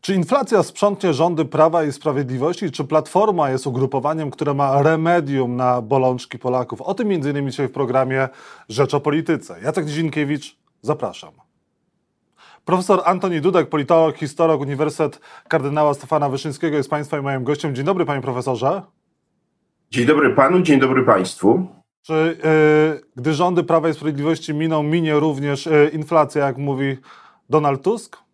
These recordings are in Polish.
Czy inflacja sprzątnie rządy Prawa i Sprawiedliwości, czy Platforma jest ugrupowaniem, które ma remedium na bolączki Polaków? O tym innymi dzisiaj w programie Rzecz o Polityce. Jacek Dzienkiewicz, zapraszam. Profesor Antoni Dudek, politolog, historok, Uniwersytet Kardynała Stefana Wyszyńskiego jest Państwa i moim gościem. Dzień dobry, Panie Profesorze. Dzień dobry Panu, dzień dobry Państwu. Czy yy, gdy rządy Prawa i Sprawiedliwości miną, minie również yy, inflacja, jak mówi Donald Tusk?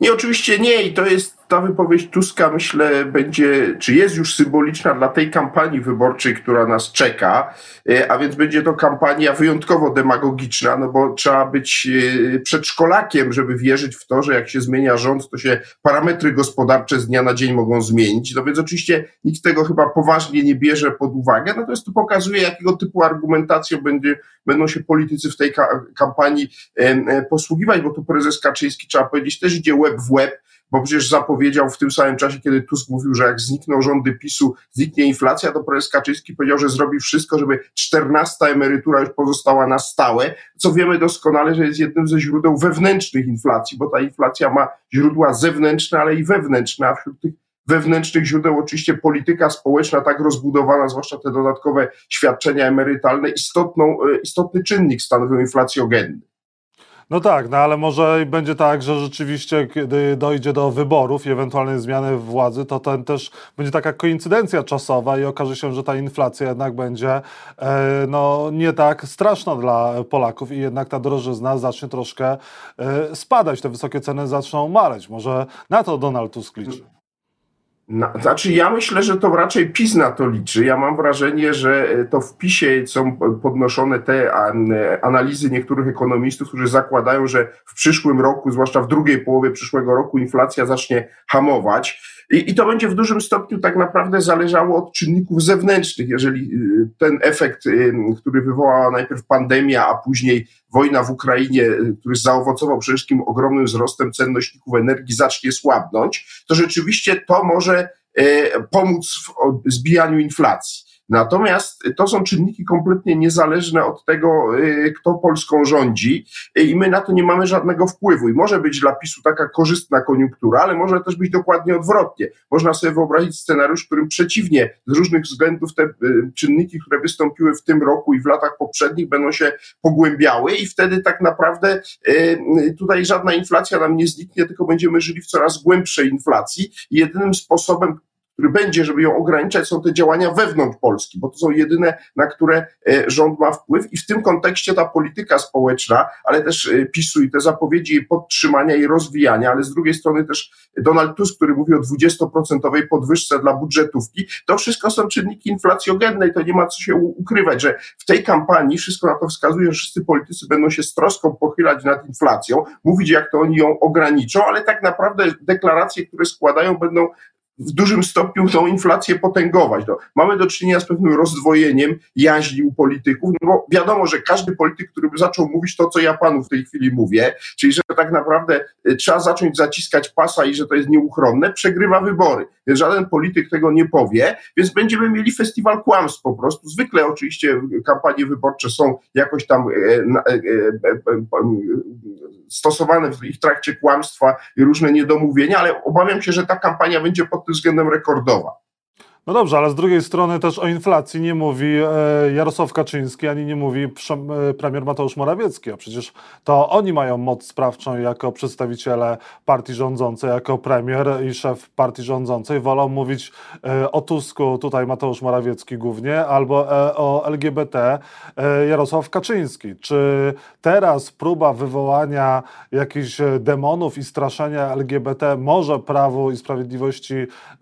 Nie, oczywiście nie i to jest ta wypowiedź Tuska, myślę, będzie, czy jest już symboliczna dla tej kampanii wyborczej, która nas czeka, e, a więc będzie to kampania wyjątkowo demagogiczna, no bo trzeba być e, przedszkolakiem, żeby wierzyć w to, że jak się zmienia rząd, to się parametry gospodarcze z dnia na dzień mogą zmienić. No więc oczywiście nikt tego chyba poważnie nie bierze pod uwagę, natomiast to pokazuje, jakiego typu argumentacją będzie, będą się politycy w tej kampanii e, posługiwać, bo tu prezes Kaczyński, trzeba powiedzieć, też idzie łeb w łeb bo przecież zapowiedział w tym samym czasie, kiedy Tusk mówił, że jak znikną rządy PiSu, zniknie inflacja, to prezes Kaczyński powiedział, że zrobi wszystko, żeby 14 emerytura już pozostała na stałe, co wiemy doskonale, że jest jednym ze źródeł wewnętrznych inflacji, bo ta inflacja ma źródła zewnętrzne, ale i wewnętrzne, a wśród tych wewnętrznych źródeł oczywiście polityka społeczna tak rozbudowana, zwłaszcza te dodatkowe świadczenia emerytalne, istotną, e, istotny czynnik stanowią inflacjogenny. No tak, no ale może będzie tak, że rzeczywiście, kiedy dojdzie do wyborów i ewentualnej zmiany władzy, to ten też będzie taka koincydencja czasowa i okaże się, że ta inflacja jednak będzie e, no, nie tak straszna dla Polaków i jednak ta drożyzna zacznie troszkę e, spadać, te wysokie ceny zaczną maleć. Może na to Donald Tusk liczy. No, znaczy, ja myślę, że to raczej PiS na to liczy. Ja mam wrażenie, że e, to w PiSie są podnoszone te analizy niektórych ekonomistów, którzy zakładają, że w przyszłym roku, zwłaszcza w drugiej połowie przyszłego roku, inflacja zacznie hamować. I, I to będzie w dużym stopniu tak naprawdę zależało od czynników zewnętrznych. Jeżeli y, ten efekt, y, który wywołała najpierw pandemia, a później wojna w Ukrainie, y, który zaowocował przede wszystkim ogromnym wzrostem cen nośników energii, zacznie słabnąć, to rzeczywiście to może pomóc w zbijaniu inflacji. Natomiast to są czynniki kompletnie niezależne od tego, y, kto Polską rządzi y, i my na to nie mamy żadnego wpływu. I może być dla PiSu taka korzystna koniunktura, ale może też być dokładnie odwrotnie. Można sobie wyobrazić scenariusz, w którym przeciwnie, z różnych względów te y, czynniki, które wystąpiły w tym roku i w latach poprzednich będą się pogłębiały i wtedy tak naprawdę tutaj żadna inflacja nam nie zniknie, tylko będziemy żyli w coraz głębszej inflacji jedynym sposobem, który będzie, żeby ją ograniczać, są te działania wewnątrz Polski, bo to są jedyne, na które e, rząd ma wpływ i w tym kontekście ta polityka społeczna, ale też e, PiSu i te zapowiedzi podtrzymania i rozwijania, ale z drugiej strony też Donald Tusk, który mówi o 20% podwyżce dla budżetówki, to wszystko są czynniki inflacjogenne i to nie ma co się ukrywać, że w tej kampanii wszystko na to wskazuje, że wszyscy politycy będą się z troską pochylać nad inflacją, mówić jak to oni ją ograniczą, ale tak naprawdę deklaracje, które składają będą w dużym stopniu tą inflację potęgować. No, mamy do czynienia z pewnym rozdwojeniem jaźni u polityków, no bo wiadomo, że każdy polityk, który by zaczął mówić to, co ja panu w tej chwili mówię, czyli że tak naprawdę y, trzeba zacząć zaciskać pasa i że to jest nieuchronne, przegrywa wybory. Żaden polityk tego nie powie, więc będziemy mieli festiwal kłamstw po prostu. Zwykle oczywiście kampanie wyborcze są jakoś tam e, e, e, stosowane w ich trakcie kłamstwa i różne niedomówienia, ale obawiam się, że ta kampania będzie pod tym względem rekordowa. No dobrze, ale z drugiej strony też o inflacji nie mówi e, Jarosław Kaczyński, ani nie mówi e, premier Mateusz Morawiecki, a przecież to oni mają moc sprawczą jako przedstawiciele partii rządzącej, jako premier i szef partii rządzącej. Wolą mówić e, o Tusku, tutaj Mateusz Morawiecki głównie, albo o LGBT Jarosław Kaczyński. Czy teraz próba wywołania jakichś demonów i straszenia LGBT może Prawu i Sprawiedliwości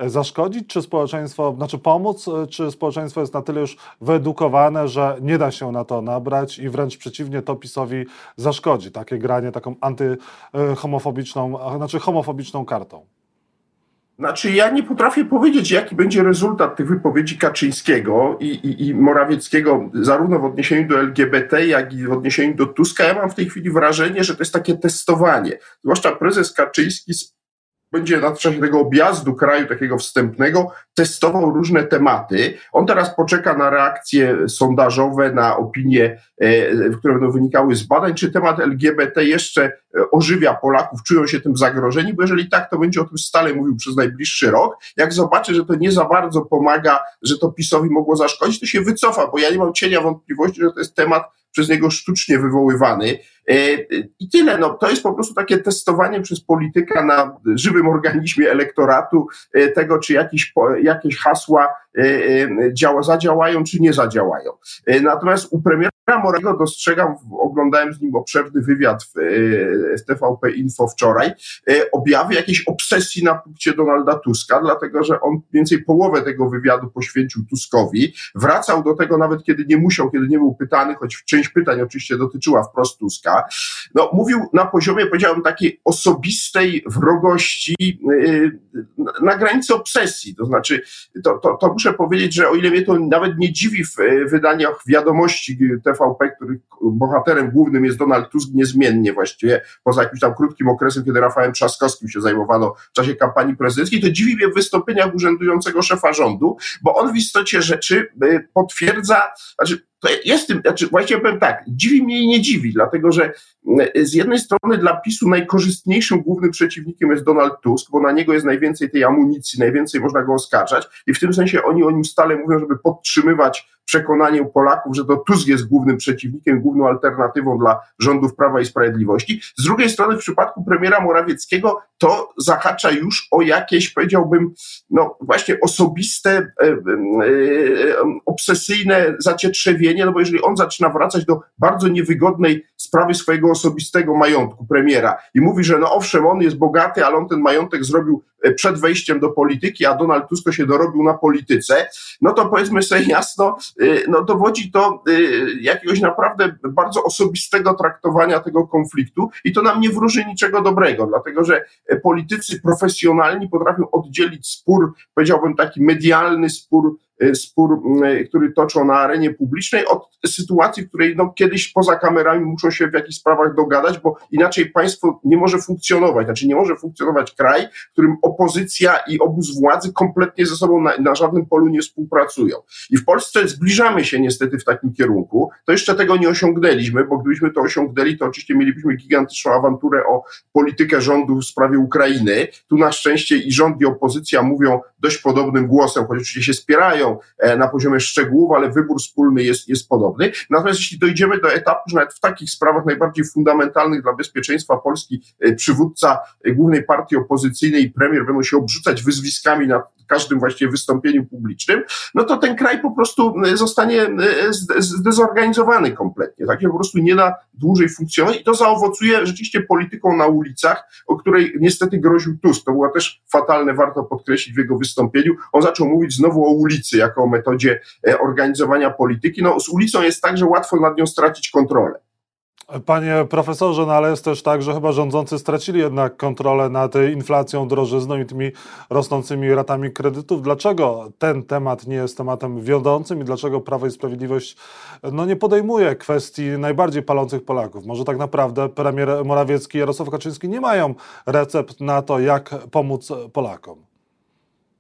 zaszkodzić, czy społeczeństwo znaczy pomóc, e, czy społeczeństwo jest na tyle już wyedukowane, że nie da się na to nabrać i wręcz przeciwnie, to PiSowi zaszkodzi takie granie taką antyhomofobiczną, znaczy homofobiczną kartą? Znaczy, ja nie potrafię powiedzieć, jaki będzie rezultat tych wypowiedzi Kaczyńskiego i, i, i, Morawieckiego, zarówno w odniesieniu do LGBT, jak i w odniesieniu do Tuska. Ja mam w tej chwili wrażenie, że to jest takie testowanie. Zwłaszcza prezes Kaczyński będzie na czasie tego objazdu kraju takiego wstępnego testował różne tematy. On teraz poczeka na reakcje sondażowe, na opinie, e, które będą wynikały z badań, czy temat LGBT jeszcze e, ożywia Polaków, czują się tym zagrożeni, bo jeżeli tak, to będzie o tym stale mówił przez najbliższy rok. Jak zobaczy, że to nie za bardzo pomaga, że to PiSowi mogło zaszkodzić, to się wycofa, bo ja nie mam cienia wątpliwości, że to jest temat przez niego sztucznie wywoływany. E, I tyle. No, to jest po prostu takie testowanie przez polityka na żywym organizmie elektoratu e, tego, czy jakieś, jakieś hasła e, działa, zadziałają, czy nie zadziałają. Natomiast u premiera Morego dostrzegam, oglądałem z nim obszerny wywiad w, w TVP Info wczoraj, objawy jakiejś obsesji na punkcie Donalda Tuska, dlatego że on więcej połowę tego wywiadu poświęcił Tuskowi. Wracał do tego nawet kiedy nie musiał, kiedy nie był pytany, choć część pytań oczywiście dotyczyła wprost Tuska no, mówił na poziomie, powiedziałbym, takiej osobistej wrogości yy, na granicy obsesji. To znaczy, to, to, to muszę powiedzieć, że o ile mnie to nawet nie dziwi w wydaniach wiadomości TVP, których bohaterem głównym jest Donald Tusk niezmiennie właściwie, poza jakimś tam krótkim okresem, kiedy Rafałem Trzaskowskim się zajmowano w czasie kampanii prezydenckiej, to dziwi mnie w wystąpieniach urzędującego szefa rządu, bo on w istocie rzeczy y, potwierdza, znaczy to jest tym, znaczy właściwie powiem tak, dziwi mnie i nie dziwi, dlatego że z jednej strony dla PiSu najkorzystniejszym głównym przeciwnikiem jest Donald Tusk, bo na niego jest najwięcej tej amunicji, najwięcej można go oskarżać i w tym sensie oni o nim stale mówią, żeby podtrzymywać przekonanie u Polaków, że to Tusk jest głównym przeciwnikiem, główną alternatywą dla rządów Prawa i Sprawiedliwości. Z drugiej strony w przypadku premiera Morawieckiego to zahacza już o jakieś, powiedziałbym, no właśnie osobiste, e, e, e, obsesyjne zacietrzewienie, no bo jeżeli on zaczyna wracać do bardzo niewygodnej sprawy swojego osobistego majątku premiera i mówi, że no owszem, on jest bogaty, ale on ten majątek zrobił e, przed wejściem do polityki, a Donald Tusk się dorobił na polityce, no to powiedzmy sobie jasno, no dowodzi to e, jakiegoś naprawdę bardzo osobistego traktowania tego konfliktu i to nam nie wróży niczego dobrego, dlatego że politycy profesjonalni potrafią oddzielić spór, powiedziałbym taki medialny spór Y, spór, y, który toczą na arenie publicznej, od sytuacji, w której no, kiedyś poza kamerami muszą się w jakichś sprawach dogadać, bo inaczej państwo nie może funkcjonować. Znaczy, nie może funkcjonować kraj, w którym opozycja i obóz władzy kompletnie ze sobą na, na żadnym polu nie współpracują. I w Polsce zbliżamy się niestety w takim kierunku. To jeszcze tego nie osiągnęliśmy, bo gdybyśmy to osiągnęli, to oczywiście mielibyśmy gigantyczną awanturę o politykę rządu w sprawie Ukrainy. Tu na szczęście i rząd, i opozycja mówią dość podobnym głosem, choć oczywiście się spierają, E, na poziomie szczegółów, ale wybór wspólny jest, jest podobny. Natomiast jeśli dojdziemy do etapu, że nawet w takich sprawach najbardziej fundamentalnych dla bezpieczeństwa Polski e, przywódca e, głównej partii opozycyjnej i premier będą się obrzucać wyzwiskami na każdym właściwie wystąpieniu publicznym, no to ten kraj po prostu zostanie zdezorganizowany kompletnie. Tak się po prostu nie da dłużej funkcjonować i to zaowocuje rzeczywiście polityką na ulicach, o której niestety groził Tusk. To było też fatalne, warto podkreślić w jego wystąpieniu. On zaczął mówić znowu o ulicy jako o metodzie e, organizowania polityki. No z ulicą jest tak, że łatwo nad nią stracić kontrolę. Panie profesorze, no ale jest też tak, że chyba rządzący stracili jednak kontrolę nad inflacją, drożyzną i tymi rosnącymi ratami kredytów. Dlaczego ten temat nie jest tematem wiodącym i dlaczego Prawo i Sprawiedliwość no, nie podejmuje kwestii najbardziej palących Polaków? Może tak naprawdę premier Morawiecki i Jarosław Kaczyński nie mają recept na to, jak pomóc Polakom?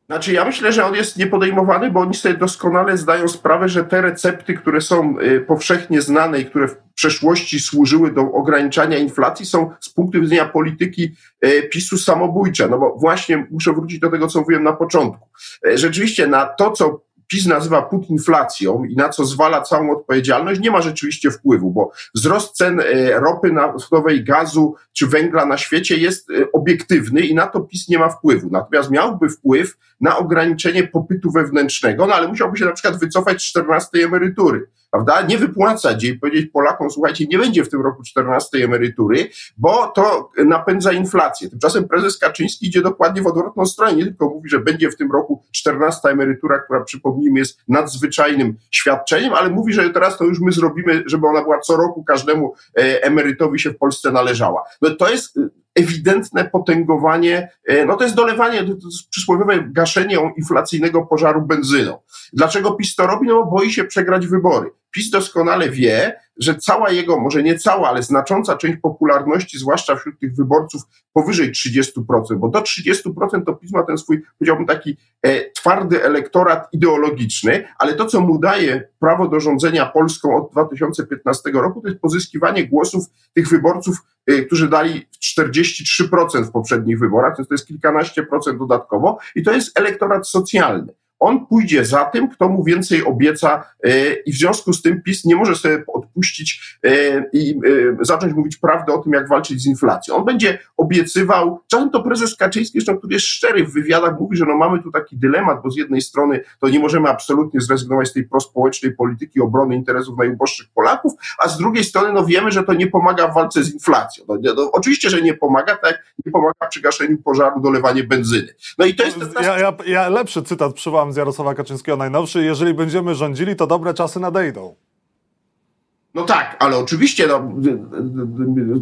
Znaczy, ja myślę, że on jest niepodejmowany, bo oni sobie doskonale zdają sprawę, że te recepty, które są y, powszechnie znane i które w przeszłości służyły do ograniczania inflacji, są z punktu widzenia polityki y, PiSu samobójcze. No bo właśnie muszę wrócić do tego, co mówiłem na początku. Y, rzeczywiście na to, co PiS nazywa putinflacją i na co zwala całą odpowiedzialność, nie ma rzeczywiście wpływu, bo wzrost cen e, ropy naftowej, gazu czy węgla na świecie jest e, obiektywny i na to PiS nie ma wpływu. Natomiast miałby wpływ na ograniczenie popytu wewnętrznego, no ale musiałby się na przykład wycofać z 14 emerytury prawda? Nie wypłacać jej, powiedzieć Polakom, słuchajcie, nie będzie w tym roku 14 emerytury, bo to napędza inflację. Tymczasem prezes Kaczyński idzie dokładnie w odwrotną stronę. Nie tylko mówi, że będzie w tym roku 14 emerytura, która przypomnijmy jest nadzwyczajnym świadczeniem, ale mówi, że teraz to już my zrobimy, żeby ona była co roku każdemu e, emerytowi się w Polsce należała. No to jest ewidentne potęgowanie, e, no to jest dolewanie, to jest przysłowiowe gaszenie inflacyjnego pożaru benzyną. Dlaczego PiS to robi? No bo boi się przegrać wybory. PiS doskonale wie, że cała jego, może nie cała, ale znacząca część popularności, zwłaszcza wśród tych wyborców powyżej 30%, bo do 30% to PiS ma ten swój, powiedziałbym, taki e, twardy elektorat ideologiczny, ale to, co mu daje prawo do rządzenia Polską od 2015 roku, to jest pozyskiwanie głosów tych wyborców, e, którzy dali 43% w poprzednich wyborach, to jest kilkanaście procent dodatkowo i to jest elektorat socjalny on pójdzie za tym, kto mu więcej obieca e, i w związku z tym PiS nie może sobie odpuścić e, i e, zacząć mówić prawdę o tym, jak walczyć z inflacją. On będzie obiecywał, czasem to prezes Kaczyński, zresztą, który jest szczery w wywiadach, mówi, że no mamy tu taki dylemat, bo z jednej strony to nie możemy absolutnie zrezygnować z tej prospołecznej polityki obrony interesów najuboższych Polaków, a z drugiej strony no wiemy, że to nie pomaga w walce z inflacją. No, no, oczywiście, że nie pomaga, tak jak nie pomaga przy gaszeniu pożaru dolewanie benzyny. No i to jest... Ja, ja, ja lepszy cytat przywołam z Jarosława Kaczyńskiego najnowszy, jeżeli będziemy rządzili, to dobre czasy nadejdą. No tak, ale oczywiście no,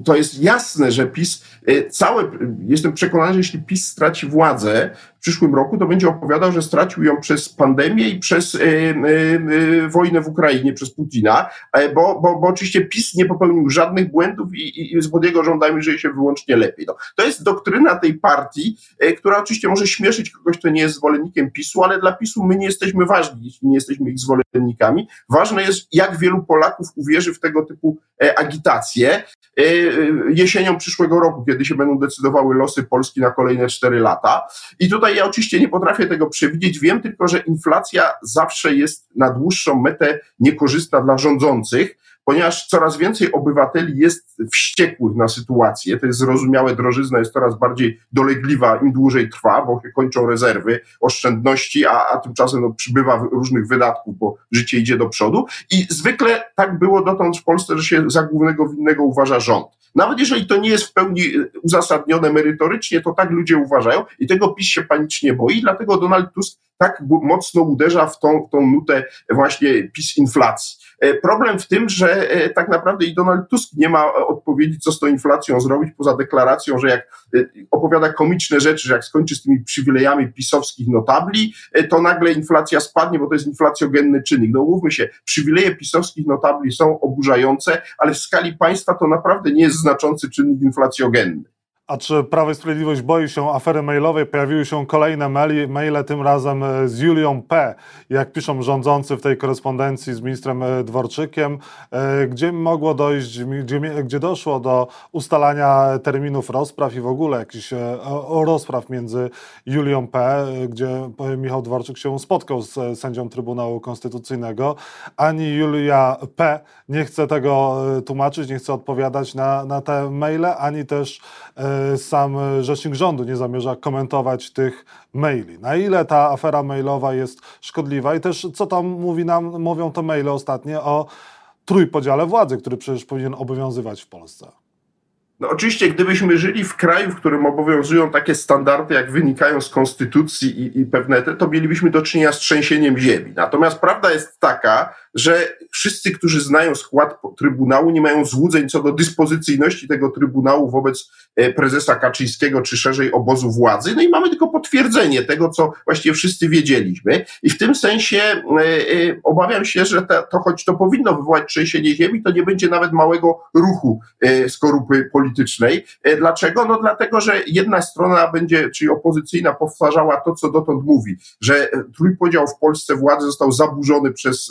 to jest jasne, że PiS y, całe, jestem przekonany, że jeśli PiS straci władzę przyszłym roku, to będzie opowiadał, że stracił ją przez pandemię i przez y, y, y wojnę w Ukrainie, przez Putina, e, bo, bo, bo oczywiście PiS nie popełnił żadnych błędów i, i, i z jego rządami żyje się wyłącznie lepiej. No, to jest doktryna tej partii, e, która oczywiście może śmieszyć kogoś, kto nie jest zwolennikiem PiSu, ale dla PiSu my nie jesteśmy ważni, jeśli nie jesteśmy ich zwolennikami. Ważne jest, jak wielu Polaków uwierzy wierzy w tego typu e, agitacje. E, e, jesienią przyszłego roku, kiedy się będą decydowały losy Polski na kolejne cztery lata. I tutaj ja oczywiście nie potrafię tego przewidzieć. Wiem tylko, że inflacja zawsze jest na dłuższą metę niekorzystna dla rządzących ponieważ coraz więcej obywateli jest wściekłych na sytuację. To jest zrozumiałe, drożyzna jest coraz bardziej dolegliwa, im dłużej trwa, bo się kończą rezerwy, oszczędności, a, a tymczasem no, przybywa różnych wydatków, bo życie idzie do przodu. I zwykle tak było dotąd w Polsce, że się za głównego winnego uważa rząd. Nawet jeżeli to nie jest w pełni uzasadnione merytorycznie, to tak ludzie uważają i tego PiS się panicznie boi, dlatego Donald Tusk tak mocno uderza w tą, tą nutę właśnie PiS inflacji. E, problem w tym, że e, tak naprawdę i Donald Tusk nie ma odpowiedzi, co z tą inflacją zrobić, poza deklaracją, że jak e, opowiada komiczne rzeczy, że jak skończy z tymi przywilejami pisowskich notabli, to nagle inflacja spadnie, bo to jest inflacjogenny czynnik. No mówmy się, przywileje pisowskich notabli są oburzające, ale w skali państwa to naprawdę nie jest znaczący czynnik inflacjogenny. A czy Prawo i Sprawiedliwość boi się afery mailowej? Pojawiły się kolejne maile, maile, tym razem e, z Julią P., jak piszą rządzący w tej korespondencji z ministrem e, Dworczykiem, e, gdzie mogło dojść, gdzie, gdzie doszło do ustalania terminów rozpraw i w ogóle jakichś rozpraw między Julią P., gdzie Michał Dworczyk się spotkał z sędzią Trybunału Konstytucyjnego. Ani Julia P. nie chce tego tłumaczyć, nie chce odpowiadać na, na te maile, ani też sam rzecznik rządu nie zamierza komentować tych maili. Na ile ta afera mailowa jest szkodliwa i też co tam mówi nam, mówią te maile ostatnie o trójpodziale władzy, który przecież powinien obowiązywać w Polsce. No oczywiście, gdybyśmy żyli w kraju, w którym obowiązują takie standardy, jak wynikają z konstytucji i, i pewne te, to mielibyśmy do czynienia z trzęsieniem ziemi. Natomiast prawda jest taka, że wszyscy, którzy znają skład Trybunału, nie mają złudzeń co do dyspozycyjności tego Trybunału wobec e, prezesa Kaczyńskiego, czy szerzej obozu władzy. No i mamy tylko potwierdzenie tego, co właściwie wszyscy wiedzieliśmy. I w tym sensie e, e, obawiam się, że to, to choć to powinno wywołać trzęsienie ziemi, to nie będzie nawet małego ruchu skorupy politycznej. Dlaczego? No dlatego, że jedna strona będzie, czyli opozycyjna, powtarzała to, co dotąd mówi, że trójpodział w Polsce władzy został zaburzony przez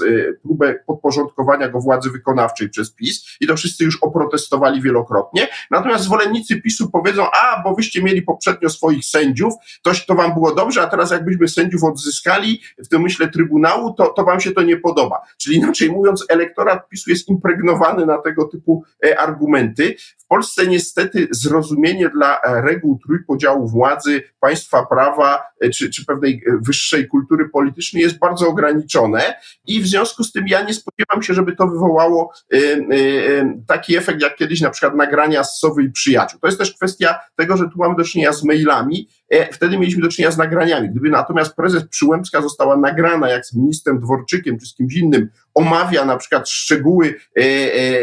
próbę podporządkowania go władzy wykonawczej przez PiS i to wszyscy już oprotestowali wielokrotnie. Natomiast zwolennicy PiSu powiedzą, a bo wyście mieli poprzednio swoich sędziów, toś to wam było dobrze, a teraz jakbyśmy sędziów odzyskali w tym myślę Trybunału, to, to wam się to nie podoba. Czyli inaczej mówiąc, elektorat PiSu jest impregnowany na tego typu e, argumenty. W Polsce niestety zrozumienie dla e, reguł trójpodziału władzy, państwa prawa e, czy, czy pewnej wyższej kultury politycznej jest bardzo ograniczone i w związku z tym ja nie spodziewam się, żeby to wywołało y, y, y, taki efekt, jak kiedyś na przykład nagrania z Sowy i przyjaciół. To jest też kwestia tego, że tu mamy do czynienia z mailami. E, wtedy mieliśmy do czynienia z nagraniami. Gdyby natomiast prezes Przyłębska została nagrana jak z ministrem Dworczykiem czy z kimś innym omawia na przykład szczegóły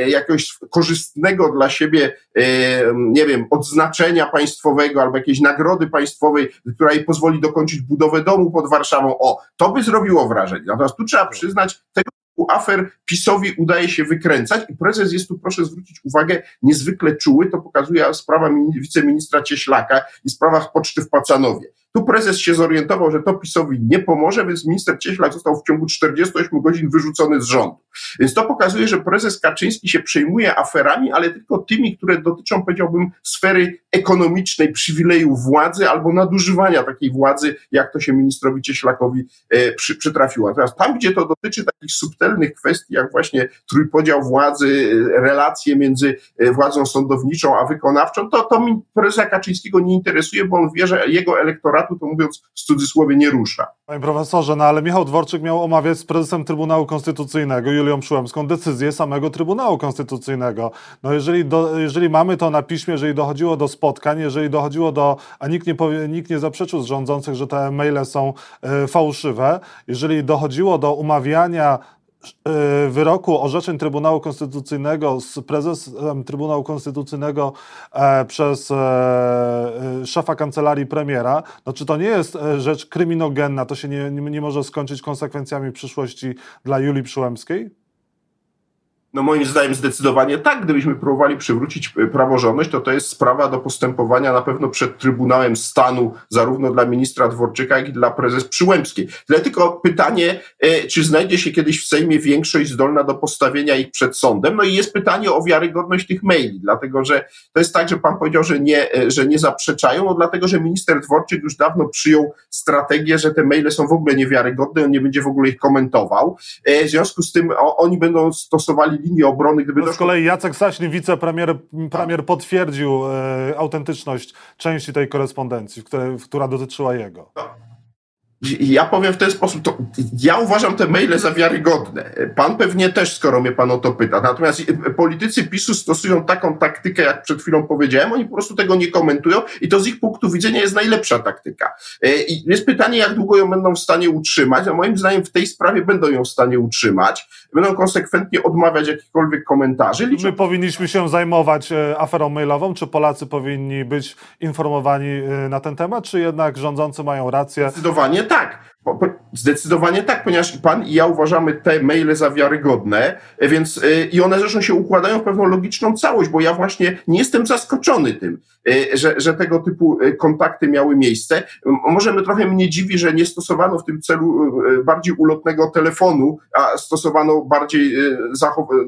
jakiegoś korzystnego dla siebie, nie wiem, odznaczenia państwowego albo jakiejś nagrody państwowej, która jej pozwoli dokończyć budowę domu pod Warszawą. O, to by zrobiło wrażenie. Natomiast tu trzeba przyznać, tego afer PiSowi udaje się wykręcać i prezes jest tu, proszę zwrócić uwagę, niezwykle czuły. To pokazuje sprawa wiceministra Cieślaka i sprawa poczty w Pacanowie. Tu prezes się zorientował, że to PiSowi nie pomoże, więc minister Cieślak został w ciągu 48 godzin wyrzucony z rządu. Więc to pokazuje, że prezes Kaczyński się przejmuje aferami, ale tylko tymi, które dotyczą, powiedziałbym, sfery ekonomicznej, przywileju władzy albo nadużywania takiej władzy, jak to się ministrowi Cieślakowi e, przy, przytrafiło. Natomiast tam, gdzie to dotyczy takich subtelnych kwestii, jak właśnie trójpodział władzy, e, relacje między e, władzą sądowniczą a wykonawczą, to, to prezesa Kaczyńskiego nie interesuje, bo on wie, że jego elektorat aparatu, to mówiąc w cudzysłowie, nie rusza. Panie profesorze, no ale Michał Dworczyk miał omawiać z prezesem Trybunału Konstytucyjnego, Julią Przyłębską, decyzję samego Trybunału Konstytucyjnego. No jeżeli, do, jeżeli mamy to na piśmie, jeżeli dochodziło do spotkań, jeżeli dochodziło do, a nikt nie, powie, nikt nie zaprzeczył z rządzących, że te maile są y, fałszywe, jeżeli dochodziło do umawiania wyroku orzeczeń Trybunału Konstytucyjnego z prezesem Trybunału Konstytucyjnego e, przez e, szefa kancelarii premiera, no czy to nie jest rzecz kryminogenna, to się nie, nie może skończyć konsekwencjami przyszłości dla Julii Przyłębskiej? No moim zdaniem zdecydowanie tak. Gdybyśmy próbowali przywrócić e, praworządność, to to jest sprawa do postępowania na pewno przed Trybunałem Stanu, zarówno dla ministra Dworczyka, jak i dla prezes Przyłębskiej. Tyle tylko pytanie, e, czy znajdzie się kiedyś w Sejmie większość zdolna do postawienia ich przed sądem? No i jest pytanie o wiarygodność tych maili, dlatego że to jest tak, że pan powiedział, że nie, e, że nie zaprzeczają, no dlatego, że minister Dworczyk już dawno przyjął strategię, że te maile są w ogóle niewiarygodne, on nie będzie w ogóle ich komentował. W związku z tym oni będą stosowali linii obrony. Gdyby no z kolei Jacek Saśny, wicepremier premier potwierdził e, autentyczność części tej korespondencji, które, która dotyczyła jego. No. Ja powiem w ten sposób, to ja uważam te maile za wiarygodne. Pan pewnie też, skoro mnie pan o to pyta. Natomiast politycy PiSu stosują taką taktykę, jak przed chwilą powiedziałem, oni po prostu tego nie komentują i to z ich punktu widzenia jest najlepsza taktyka. E, I jest pytanie, jak długo ją będą w stanie utrzymać, a moim zdaniem w tej sprawie będą ją w stanie utrzymać. Będą konsekwentnie odmawiać jakichkolwiek komentarzy. Liczę... My powinniśmy się zajmować e, aferą mailową, czy Polacy powinni być informowani e, na ten temat, czy jednak rządzący mają rację? Zdecydowanie tak. Zdecydowanie tak, ponieważ pan i ja uważamy te maile za wiarygodne, więc y, i one zresztą się układają w pewną logiczną całość, bo ja właśnie nie jestem zaskoczony tym, y, że, że tego typu kontakty miały miejsce. Możemy trochę mnie dziwi, że nie stosowano w tym celu bardziej ulotnego telefonu, a stosowano bardziej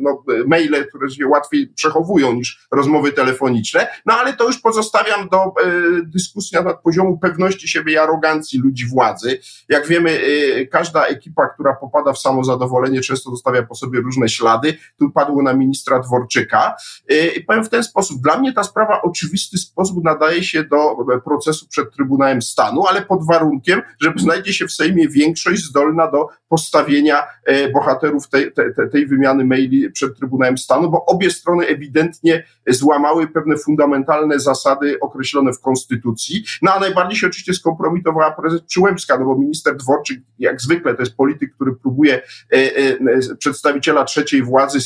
no, maile, które się łatwiej przechowują niż rozmowy telefoniczne. No ale to już pozostawiam do dyskusji na poziomu pewności siebie i arogancji ludzi władzy. Jak wiemy, y, każda ekipa, która popada w samozadowolenie, często zostawia po sobie różne ślady. Tu padło na ministra Dworczyka. Y, I powiem w ten sposób, dla mnie ta sprawa oczywisty sposób nadaje się do procesu przed Trybunałem Stanu, ale pod warunkiem, że znajdzie się w Sejmie większość zdolna do postawienia y, bohaterów tej, tej, tej wymiany maili przed Trybunałem Stanu, bo obie strony ewidentnie złamały pewne fundamentalne zasady określone w Konstytucji. No a najbardziej się oczywiście skompromitowała prezes Przyłębska, no bo minister Dworczyk, jak zwykle, to jest polityk, który próbuje e, e, przedstawiciela trzeciej władzy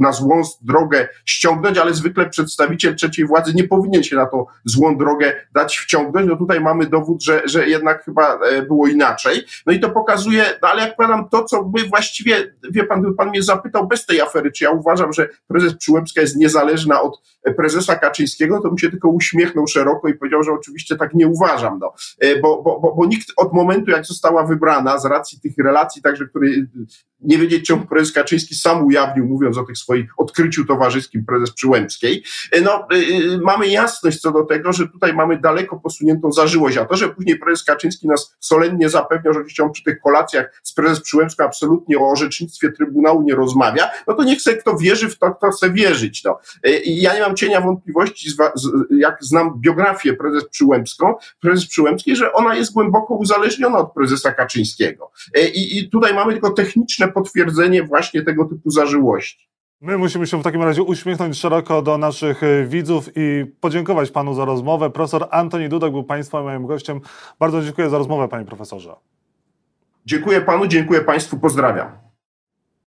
na złą drogę ściągnąć, ale zwykle przedstawiciel trzeciej władzy nie powinien się na tą złą drogę dać wciągnąć. No tutaj mamy dowód, że, że jednak chyba e, było inaczej. No i to pokazuje, no ale jak powiadam, to, co my właściwie, wie pan, pan mnie zapytał bez tej afery, czy ja uważam, że prezes Przyłębska jest niezależna od prezesa Kaczyńskiego, to mi się tylko uśmiechnął szeroko i powiedział, że oczywiście tak nie uważam, no. bo, bo, bo, bo nikt od momentu, jak została wybrana z racji tych relacji, także które nie wiedzieć, czemu prezes Kaczyński sam ujawnił, mówiąc o tych swoich odkryciu towarzyskim prezes Przyłębskiej. No, yy, mamy jasność co do tego, że tutaj mamy daleko posuniętą zażyłość, a to, że później prezes Kaczyński nas solennie zapewniał, że oczywiście on przy tych kolacjach z prezes Przyłębską absolutnie o orzecznictwie Trybunału nie rozmawia, no to niech se kto wierzy w to, kto chce wierzyć. No. Yy, ja nie mam cienia wątpliwości, jak znam biografię prezes Przyłębską, prezes Przyłębskiej, że ona jest głęboko uzależniona od prezesa Kaczyńskiego. I, i tutaj mamy tylko techniczne potwierdzenie właśnie tego typu zażyłości. My musimy się w takim razie uśmiechnąć szeroko do naszych e, widzów i podziękować panu za rozmowę. Profesor Antoni Dudek był państwa moim gościem. Bardzo dziękuję za rozmowę, panie profesorze. Dziękuję panu, dziękuję państwu, pozdrawiam.